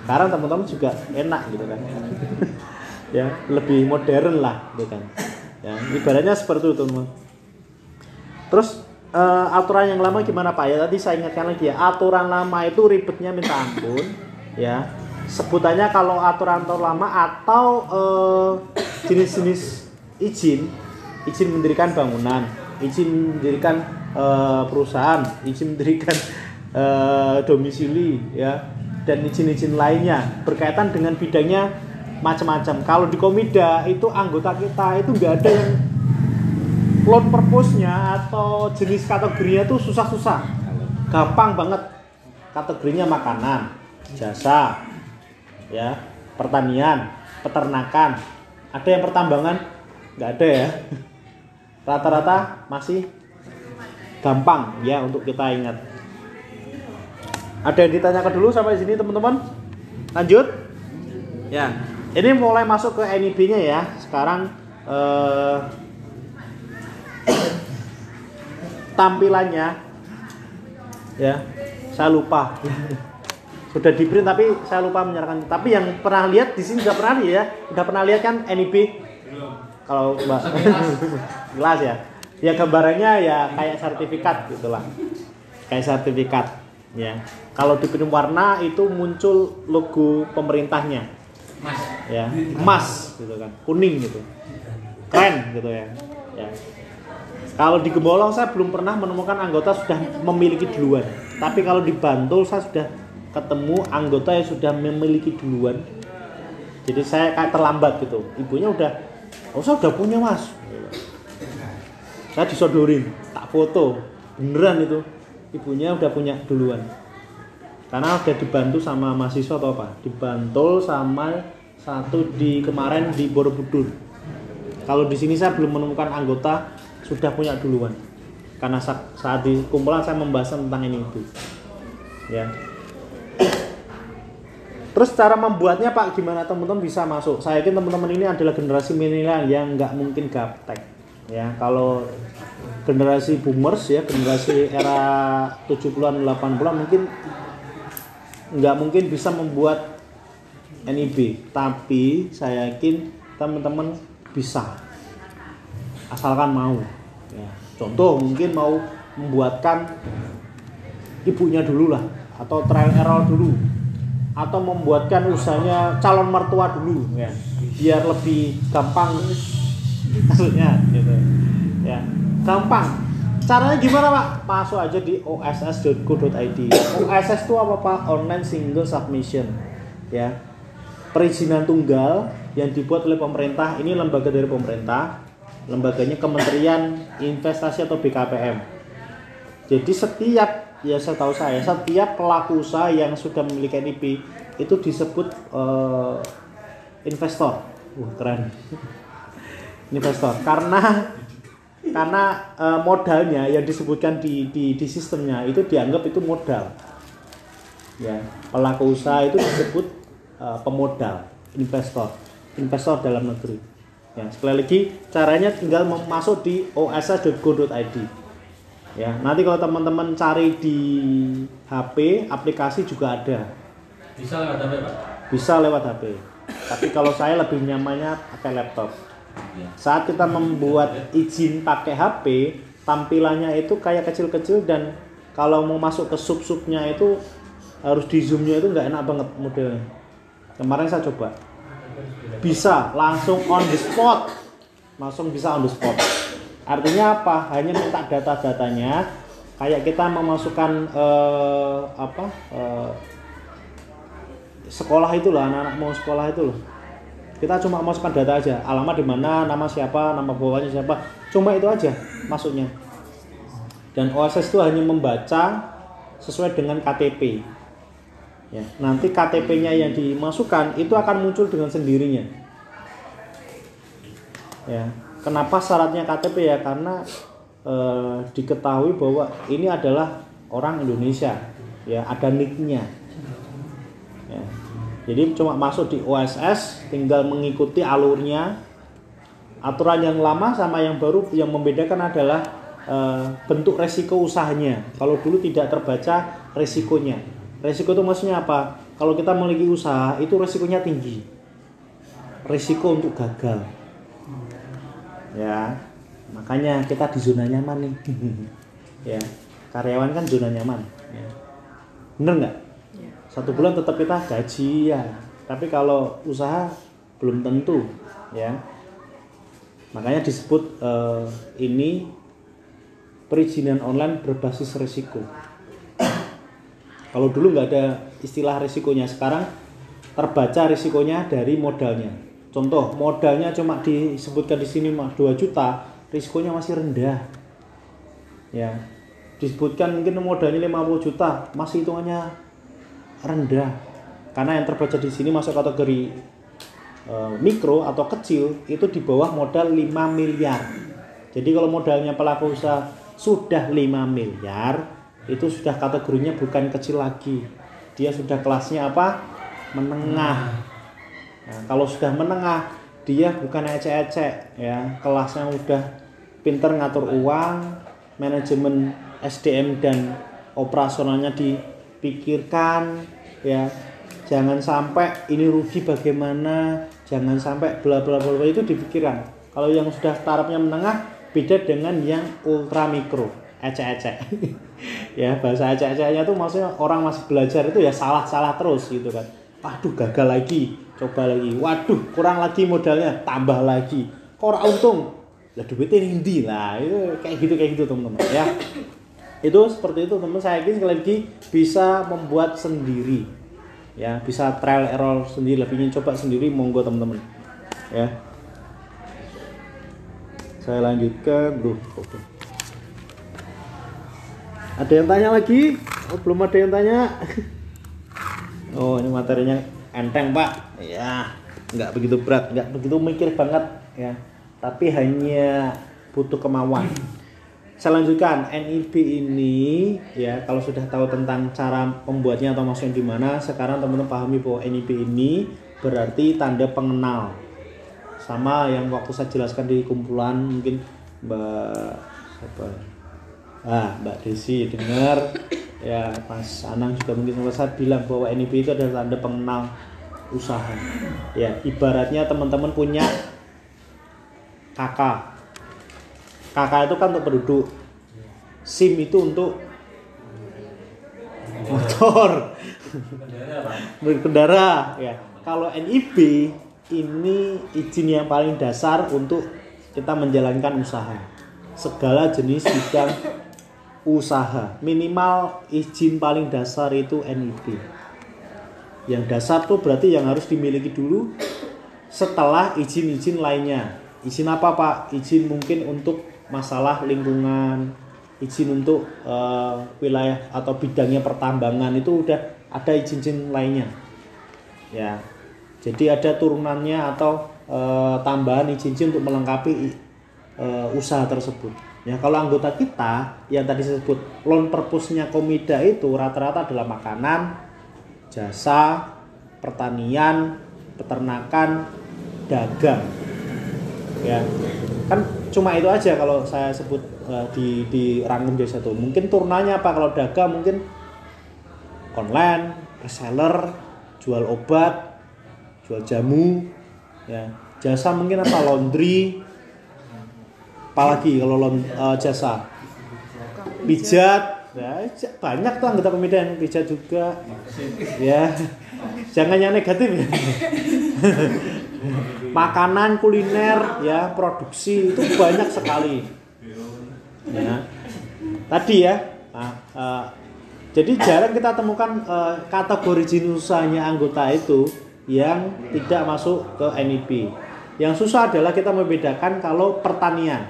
sekarang teman-teman juga enak gitu kan. <laughs> Ya lebih modern lah gitu kan ya ibaratnya seperti itu teman terus eh, aturan yang lama gimana pak? Ya tadi saya ingatkan lagi ya aturan lama itu ribetnya minta ampun ya. Sebutannya kalau aturan aturan lama atau eh, jenis-jenis izin izin mendirikan bangunan izin mendirikan eh, perusahaan izin mendirikan eh, domisili ya dan izin-izin lainnya berkaitan dengan bidangnya macam-macam kalau di komida itu anggota kita itu nggak ada yang loan purpose-nya atau jenis kategorinya tuh susah-susah. Gampang banget. Kategorinya makanan jasa ya pertanian peternakan. Ada yang pertambangan? Nggak ada ya. <laughs> Rata-rata masih gampang ya untuk kita ingat. Ada yang ditanyakan dulu sampai sini teman-teman? Lanjut. Ya ini mulai masuk ke NIB nya ya. Sekarang eh, tampilannya. Ya saya lupa. <laughs> Sudah di print tapi saya lupa menyerahkan. Tapi yang pernah lihat di sini sudah pernah lihat ya. Sudah pernah lihat kan NIB kalau mbak. Jelas <laughs> ya. Ya gambarannya ya kayak sertifikat gitulah. Kayak sertifikat ya. Kalau di print warna itu muncul logo pemerintahnya ya. Emas gitu kan. Kuning gitu. Keren gitu ya. Ya. Kalau di Gembolong saya belum pernah menemukan anggota sudah memiliki duluan. Tapi kalau di Bantul saya sudah ketemu anggota yang sudah memiliki duluan. Jadi saya kayak terlambat gitu. Ibunya udah oh saya udah punya mas. Saya disodorin tak foto. Beneran itu. Ibunya udah punya duluan. Karena udah dibantu sama mahasiswa atau apa? Dibantul sama satu di kemarin di Borobudur. Kalau di sini saya belum menemukan anggota sudah punya duluan. Karena sa- saat di kumpulan saya membahas tentang ini itu. Ya. Terus cara membuatnya pak gimana? Teman-teman bisa masuk. Saya yakin teman-teman ini adalah generasi milenial yang nggak mungkin gaptek. Ya, kalau generasi boomers ya, generasi era 70-an 80-an mungkin nggak mungkin bisa membuat NIB, tapi saya yakin teman-teman bisa. Asalkan mau. Ya, contoh mungkin mau membuatkan ibunya dulu lah atau trial error dulu atau membuatkan usahanya calon mertua dulu ya biar lebih gampang. Maksudnya gitu. Ya gampang. Caranya gimana pak? Masuk aja di oss.go.id OSS itu apa pak? Online single submission. Ya perizinan tunggal yang dibuat oleh pemerintah ini lembaga dari pemerintah lembaganya Kementerian Investasi atau BKPM jadi setiap ya saya tahu saya setiap pelaku usaha yang sudah memiliki NIP itu disebut eh, investor. Wah keren. <laughs> investor karena karena eh, modalnya yang disebutkan di, di di sistemnya itu dianggap itu modal. Ya pelaku usaha itu disebut eh, pemodal, investor, investor dalam negeri. Ya sekali lagi caranya tinggal masuk di oss.go.id ya nanti kalau teman-teman cari di HP aplikasi juga ada Bisa lewat HP Pak? bisa lewat HP tapi kalau saya lebih nyamannya pakai laptop Iya. saat kita membuat izin pakai HP tampilannya itu kayak kecil-kecil dan kalau mau masuk ke sub-subnya itu harus di zoomnya itu nggak enak banget modelnya kemarin saya coba. Bisa langsung on the spot. Langsung bisa on the spot. Artinya apa? Hanya minta data-datanya. Kayak kita memasukkan eh, apa eh, sekolah itulah anak-anak mau sekolah itu loh. Kita cuma masukkan data aja. Alamat di mana nama siapa nama bawahnya siapa. Cuma itu aja masuknya. Dan OSS itu hanya membaca sesuai dengan KTP ya. Nanti KTP-nya yang dimasukkan itu akan muncul dengan sendirinya. Ya. Kenapa syaratnya KTP ya karena eh, diketahui bahwa ini adalah orang Indonesia. Ya ada nicknya. Ya. jadi cuma masuk di OSS tinggal mengikuti alurnya. Aturan yang lama sama yang baru yang membedakan adalah eh, bentuk resiko usahanya. Kalau dulu tidak terbaca resikonya resiko itu maksudnya apa? Kalau kita memiliki usaha itu resikonya tinggi. Resiko untuk gagal. Ya makanya kita di zona nyaman nih. <laughs> Ya karyawan kan zona nyaman. Ya. bener nggak? Iya. satu bulan tetap kita gaji ya. Tapi kalau usaha belum tentu ya. Makanya disebut eh, ini perizinan online berbasis risiko kalau dulu nggak ada istilah risikonya sekarang terbaca risikonya dari modalnya. Contoh modalnya cuma disebutkan di sini mah 2 juta risikonya masih rendah. Ya disebutkan mungkin modalnya 50 juta masih hitungannya rendah. Karena yang terbaca di sini masuk kategori eh, mikro atau kecil itu di bawah modal 5 miliar. Jadi kalau modalnya pelaku usaha sudah 5 miliar itu sudah kategorinya bukan kecil lagi. Dia sudah kelasnya apa? Menengah. Nah, kalau sudah menengah, dia bukan ecek-ecek ya, kelasnya udah pinter ngatur uang, manajemen SDM dan operasionalnya dipikirkan ya. Jangan sampai ini rugi bagaimana, jangan sampai bla bla bla itu dipikirkan. Kalau yang sudah tarafnya menengah beda dengan yang ultra mikro, ecek-ecek. <laughs> ya, bahasa ecek-eceknya tuh maksudnya orang masih belajar itu ya salah-salah terus gitu kan. Waduh gagal lagi, coba lagi. Waduh kurang lagi modalnya, tambah lagi. Kok untung? Lah duitnya hindi lah. Itu kayak gitu kayak gitu teman-teman ya. Itu seperti itu teman saya yakin sekali lagi bisa membuat sendiri. Ya, bisa trial error sendiri, lebih ingin coba sendiri monggo teman-teman. Ya. Saya lanjutkan, Duh, oke. Ada yang tanya lagi? Oh, belum ada yang tanya. <laughs> Oh, ini materinya enteng, Pak. Ya, nggak begitu berat, nggak begitu mikir banget ya. Tapi hanya butuh kemauan. Saya lanjutkan NIB ini ya kalau sudah tahu tentang cara pembuatnya atau maksudnya di mana sekarang teman-teman pahami bahwa NIB ini berarti tanda pengenal sama yang waktu saya jelaskan di kumpulan mungkin Mbak apa ah Mbak Desi dengar. <coughs> Ya Mas Anang juga mungkin sempat saya bilang bahwa NIP itu adalah tanda pengenal usaha. Ya ibaratnya teman-teman punya kakak kakak itu kan untuk penduduk. SIM itu untuk motor. Berkendara ya. Kalau NIB ini izin yang paling dasar untuk kita menjalankan usaha. Segala jenis bidang usaha. Minimal izin paling dasar itu NIB yang dasar tuh berarti yang harus dimiliki dulu setelah izin-izin lainnya. Izin apa pak? Izin mungkin untuk masalah lingkungan izin untuk eh, wilayah atau bidangnya pertambangan itu udah ada izin-izin lainnya. Ya. Jadi ada turunannya atau eh, tambahan izin-izin untuk melengkapi eh, usaha tersebut ya kalau anggota kita yang tadi saya sebut loan purpose-nya komida itu rata-rata adalah makanan jasa pertanian peternakan dagang. Ya kan cuma itu aja kalau saya sebut eh, di di rangkum jasa itu. Mungkin turnanya apa? Kalau dagang mungkin online reseller jual obat jual jamu ya. Jasa mungkin apa? Laundry apalagi kalau lon- eh, jasa. Pijat ya banyak tuh anggota komite yang pijat juga. Ya jangan yang negatif ya. Makanan kuliner ya produksi itu banyak sekali. Ya. Tadi ya nah, eh, jadi jarang kita temukan eh, kategori jenis usahanya anggota itu yang tidak masuk ke NIP yang susah adalah kita membedakan kalau pertanian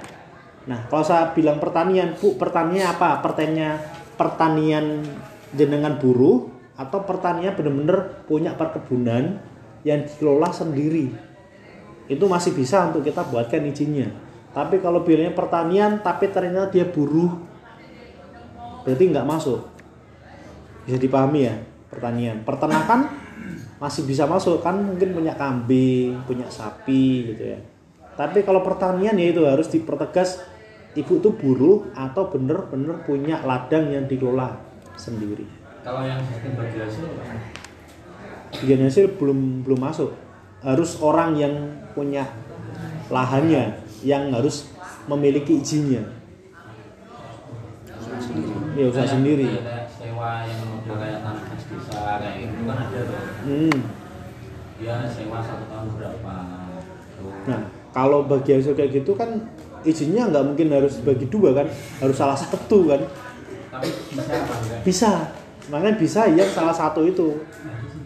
Nah, kalau saya bilang pertanian, Bu, pertanian apa? Pertanian pertanian jenengan buruh atau pertanian benar-benar punya perkebunan yang dikelola sendiri. Itu masih bisa untuk kita buatkan izinnya. Tapi kalau bilangnya pertanian tapi ternyata dia buruh berarti nggak masuk. Bisa dipahami ya, pertanian. Peternakan masih bisa masuk kan mungkin punya kambing, punya sapi gitu ya. Tapi kalau pertanian ya itu harus dipertegas ibu itu buruh atau bener-bener punya ladang yang dikelola sendiri. Kalau yang bagi hasil Bagian hasil belum belum masuk. Harus orang yang punya lahannya yang harus memiliki izinnya. Ya usaha sendiri. sewa yang model kayak tanah khas desa kayak gitu kan ada tuh Hmm. dia sewa satu tahun berapa Nah, kalau bagi hasil kayak gitu kan izinnya nggak mungkin harus bagi dua kan, harus salah satu kan. tapi bisa apa enggak? Bisa, makanya bisa yang salah satu itu.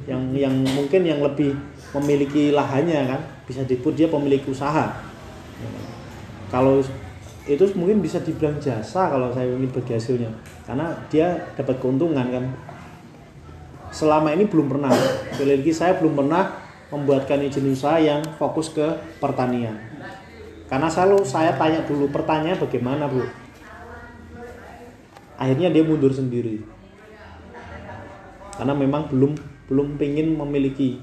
Yang yang mungkin yang lebih memiliki lahannya kan? Bisa disebut dia pemilik usaha. Kalau itu mungkin bisa dibilang jasa kalau saya ingin bagi hasilnya. Karena dia dapat keuntungan kan? Selama ini belum pernah. Sekali lagi saya belum pernah membuatkan izin usaha yang fokus ke pertanian karena selalu saya tanya dulu pertanyaan bagaimana bu? Akhirnya dia mundur sendiri. Karena memang belum belum pengen memiliki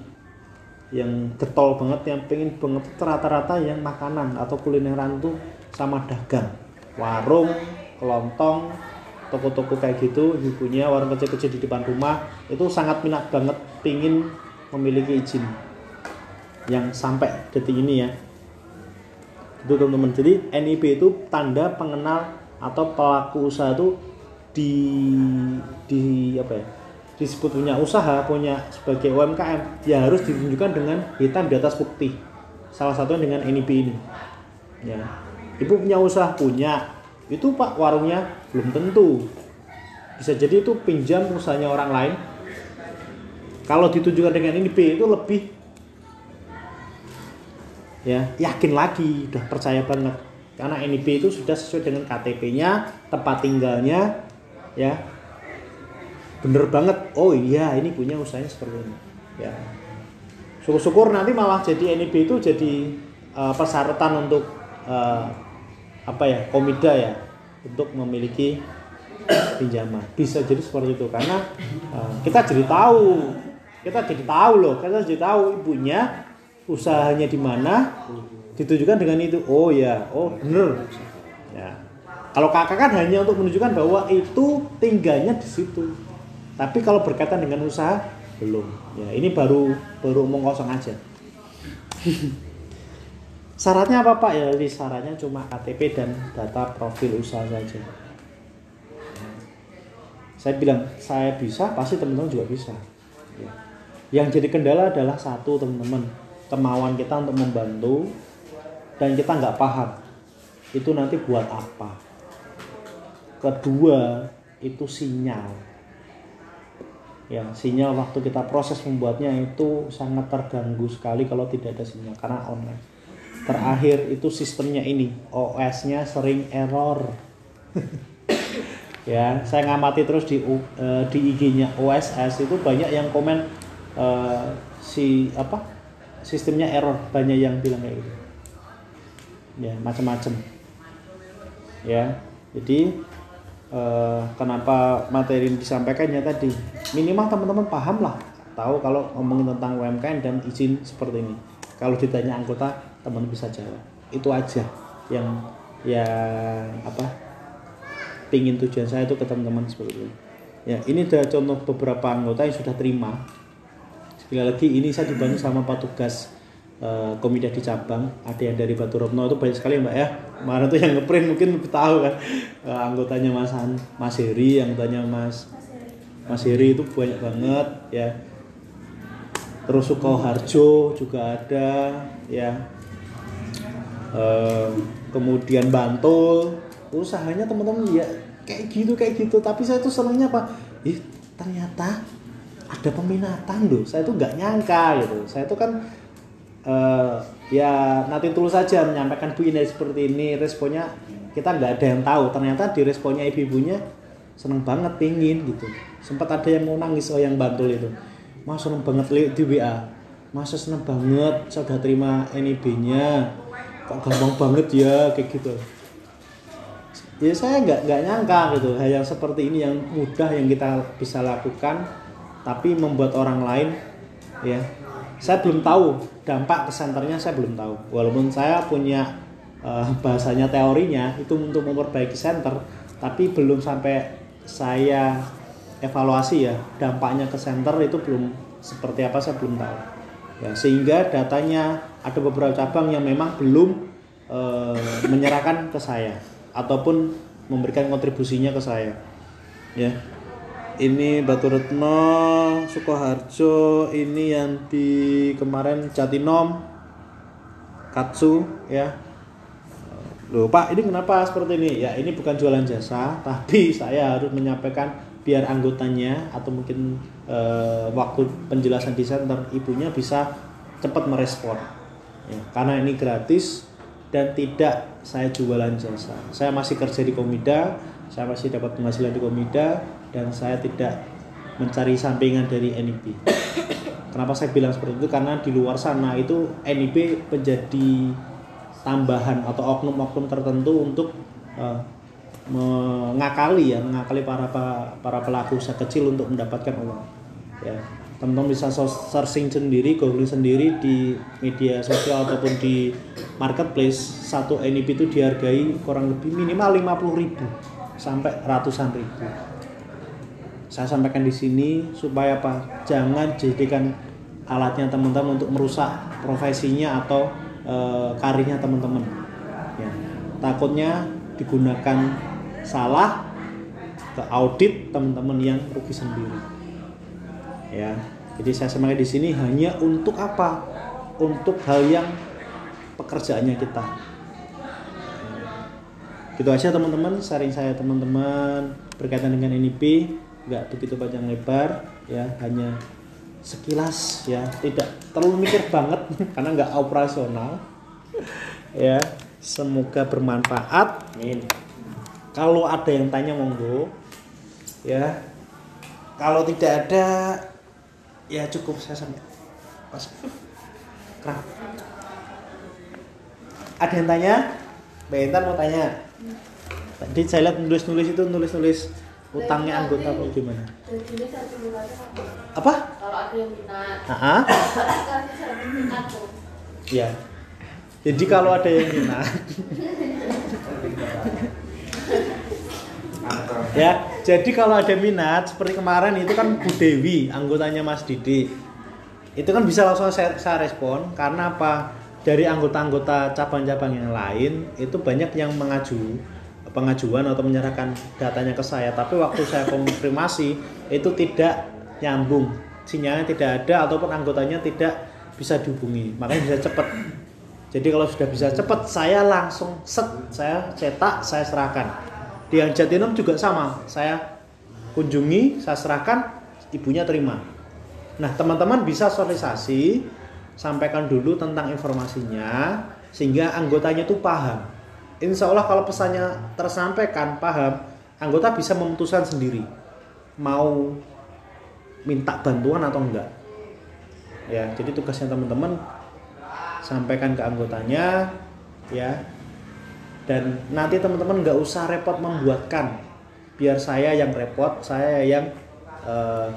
yang getol banget yang pengen banget rata-rata yang makanan atau kulineran tuh sama dagang. Warung kelontong toko-toko kayak gitu ibunya warung kecil-kecil di depan rumah itu sangat minat banget pingin memiliki izin yang sampai detik ini ya itu teman-teman. Jadi NIP itu tanda pengenal atau pelaku usaha itu di di apa ya disebut punya usaha punya sebagai UMKM ya harus ditunjukkan dengan hitam di atas putih. Salah satunya dengan NIP ini. Ya. Ibu punya usaha? Punya. Itu pak warungnya? Belum tentu. Bisa jadi itu pinjam usahanya orang lain. Kalau ditunjukkan dengan NIP itu lebih ya. Yakin lagi udah percaya banget. Karena NIP itu sudah sesuai dengan KTP-nya tempat tinggalnya ya. Bener banget. Oh iya ini punya usahanya seperti ini. Ya. Syukur-syukur nanti malah jadi NIP itu jadi eh, persyaratan untuk eh, apa ya komida ya untuk memiliki pinjaman. Bisa jadi seperti itu karena eh, kita jadi tahu. Kita jadi tahu loh kita jadi tahu ibunya usahanya di mana ditujukan dengan itu oh ya oh bener Ya. Kalau kakak kan hanya untuk menunjukkan bahwa itu tinggalnya di situ. Tapi kalau berkaitan dengan usaha belum. Ya, ini baru baru omong kosong aja. <laughs> Syaratnya apa Pak? Ya, jadi syaratnya cuma KTP dan data profil usaha saja. Saya bilang saya bisa, pasti teman-teman juga bisa. Ya. Yang jadi kendala adalah satu teman-teman kemauan kita untuk membantu dan kita nggak paham itu nanti buat apa. Kedua itu sinyal. Ya, sinyal waktu kita proses membuatnya itu sangat terganggu sekali kalau tidak ada sinyal karena online. Terakhir itu sistemnya ini, OS-nya sering error. <laughs> ya, saya ngamati terus di U- eh, di IG-nya OSS itu banyak yang komen eh, si apa? Sistemnya error, banyak yang bilang kayak gitu. Ya, macam-macam. Ya. Jadi eh, kenapa materi ini disampaikannya tadi minimal teman-teman paham lah tahu kalau ngomongin tentang UMKM dan izin seperti ini kalau ditanya anggota teman bisa jawab itu aja yang yang apa pingin tujuan saya itu ke teman-teman seperti itu ya ini ada contoh beberapa anggota yang sudah terima sekali lagi ini saya dibantu sama petugas eh, komida di cabang ada yang dari Batu Retno itu banyak sekali mbak ya. Kemarin tuh yang ngeprint mungkin tahu kan. Eh, anggotanya Mas Han, Mas Heri anggotanya Mas Mas Heri itu banyak banget ya. Terus Sukoharjo juga ada ya. Eh, kemudian Bantul. Usahanya teman-teman ya kayak gitu kayak gitu. Tapi saya tuh senangnya apa ih ternyata ada peminatan loh. Saya tuh nggak nyangka gitu. Saya tuh kan eh, ya nanti tulus saja menyampaikan bu ini seperti ini. Responnya kita nggak ada yang tahu. Ternyata di responnya ibu-ibunya seneng banget pingin gitu. Sempat ada yang mau nangis oh yang bantul itu. Mas seneng banget lihat di WA masa seneng banget saya terima NIB-nya kok gampang banget ya kayak gitu. Ya saya nggak nggak nyangka gitu. Hal yang seperti ini yang mudah yang kita bisa lakukan tapi membuat orang lain ya. Saya belum tahu dampak ke senternya saya belum tahu. Walaupun saya punya eh, bahasanya teorinya itu untuk memperbaiki center tapi belum sampai saya evaluasi ya dampaknya ke center itu belum seperti apa saya belum tahu. Ya sehingga datanya ada beberapa cabang yang memang belum eh, menyerahkan ke saya ataupun memberikan kontribusinya ke saya ya ini Batu Retno Sukoharjo ini yang di kemarin Jatinom Katsu ya Loh Pak, ini kenapa seperti ini? Ya ini bukan jualan jasa, tapi <laughs> saya harus menyampaikan biar anggotanya atau mungkin eh, waktu penjelasan di center ibunya bisa cepat merespon. Ya, karena ini gratis dan tidak saya jualan jasa. Saya masih kerja di Komida, saya masih dapat penghasilan di Komida dan saya tidak mencari sampingan dari NIB. Kenapa saya bilang seperti itu? Karena di luar sana itu NIB menjadi tambahan atau oknum-oknum tertentu untuk eh, mengakali ya, mengakali para para, pelaku usaha kecil untuk mendapatkan uang. Ya, teman-teman bisa searching sendiri, googling sendiri di media sosial ataupun di marketplace satu NIP itu dihargai kurang lebih minimal 50.000 sampai ratusan ribu. Saya sampaikan di sini supaya apa? Jangan jadikan alatnya teman-teman untuk merusak profesinya atau eh, karirnya teman-teman. Ya. Takutnya digunakan salah ke audit teman-teman yang rugi sendiri. Ya. Jadi saya sampaikan di sini hanya untuk apa? Untuk hal yang pekerjaannya kita. Gitu aja teman-teman, sharing saya teman-teman berkaitan dengan NIP nggak begitu panjang lebar ya hanya sekilas ya. Tidak terlalu mikir banget <laughs> karena nggak operasional <laughs> ya. Semoga bermanfaat. Amin. kalau ada yang tanya monggo ya. Kalau tidak ada ya cukup saya sampai pas. Kerap. ada yang tanya? Intan mau tanya? Tadi saya lihat nulis-nulis itu nulis-nulis utangnya anggota apa gimana? Apa kalau ada yang minat Ah, kasih satu minat tuh ya jadi kalau ada yang minat Ya, jadi kalau ada minat seperti kemarin itu kan Bu Dewi, anggotanya Mas Didi. Itu kan bisa langsung saya, saya respon karena apa? Dari anggota-anggota cabang-cabang yang lain itu banyak yang mengaju pengajuan atau menyerahkan datanya ke saya, tapi waktu saya konfirmasi itu tidak nyambung, sinyalnya tidak ada ataupun anggotanya tidak bisa dihubungi, makanya bisa cepat. Jadi kalau sudah bisa cepat, saya langsung set, saya cetak, saya serahkan. Di yang Jatinam juga sama, saya kunjungi, saya serahkan, ibunya terima. Nah, teman-teman bisa sosialisasi, sampaikan dulu tentang informasinya, sehingga anggotanya itu paham. Insya Allah kalau pesannya tersampaikan, paham, anggota bisa memutuskan sendiri mau minta bantuan atau enggak. Ya, jadi tugasnya teman-teman sampaikan ke anggotanya, ya. Dan nanti teman-teman nggak usah repot membuatkan, biar saya yang repot, saya yang eh,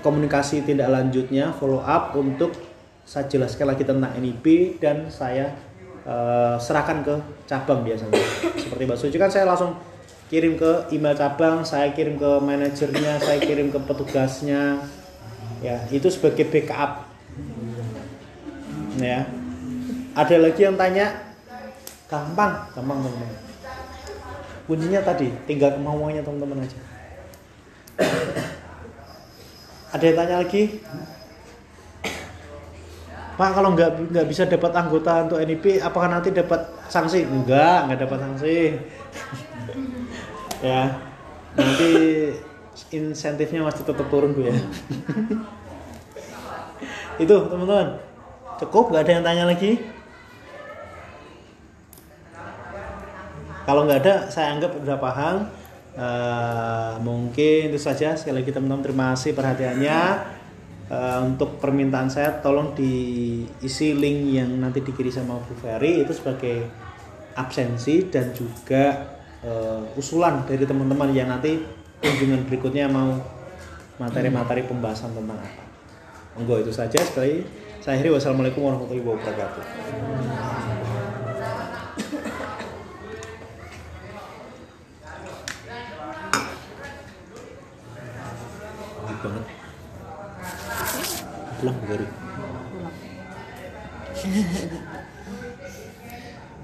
komunikasi tindak lanjutnya follow up untuk saya jelaskan lagi tentang NIP dan saya eh, serahkan ke cabang biasanya. Seperti Mbak Suci kan saya langsung kirim ke email cabang saya kirim ke manajernya saya kirim ke petugasnya. Ya itu sebagai backup. Ya. Ada lagi yang tanya? Gampang gampang teman-teman. Kuncinya tadi tinggal kemauannya teman-teman aja. Ada yang tanya lagi? Pak kalau nggak nggak bisa dapat anggota untuk NIP, apakah nanti dapat sanksi? Enggak, nggak dapat sanksi. <laughs> ya, nanti insentifnya masih tetap turun bu ya. <laughs> Itu teman-teman, cukup nggak ada yang tanya lagi? Kalau nggak ada, saya anggap udah paham. Eh, mungkin itu saja sekali lagi teman-teman terima kasih perhatiannya Eh, untuk permintaan saya tolong diisi link yang nanti dikirim sama Bu Ferry itu sebagai absensi dan juga eh, usulan dari teman-teman yang nanti kunjungan berikutnya mau materi-materi pembahasan tentang apa. Monggo itu saja sekali. Saya akhiri wassalamualaikum warahmatullahi wabarakatuh. Banget. Pulang baru. Pulang. <laughs>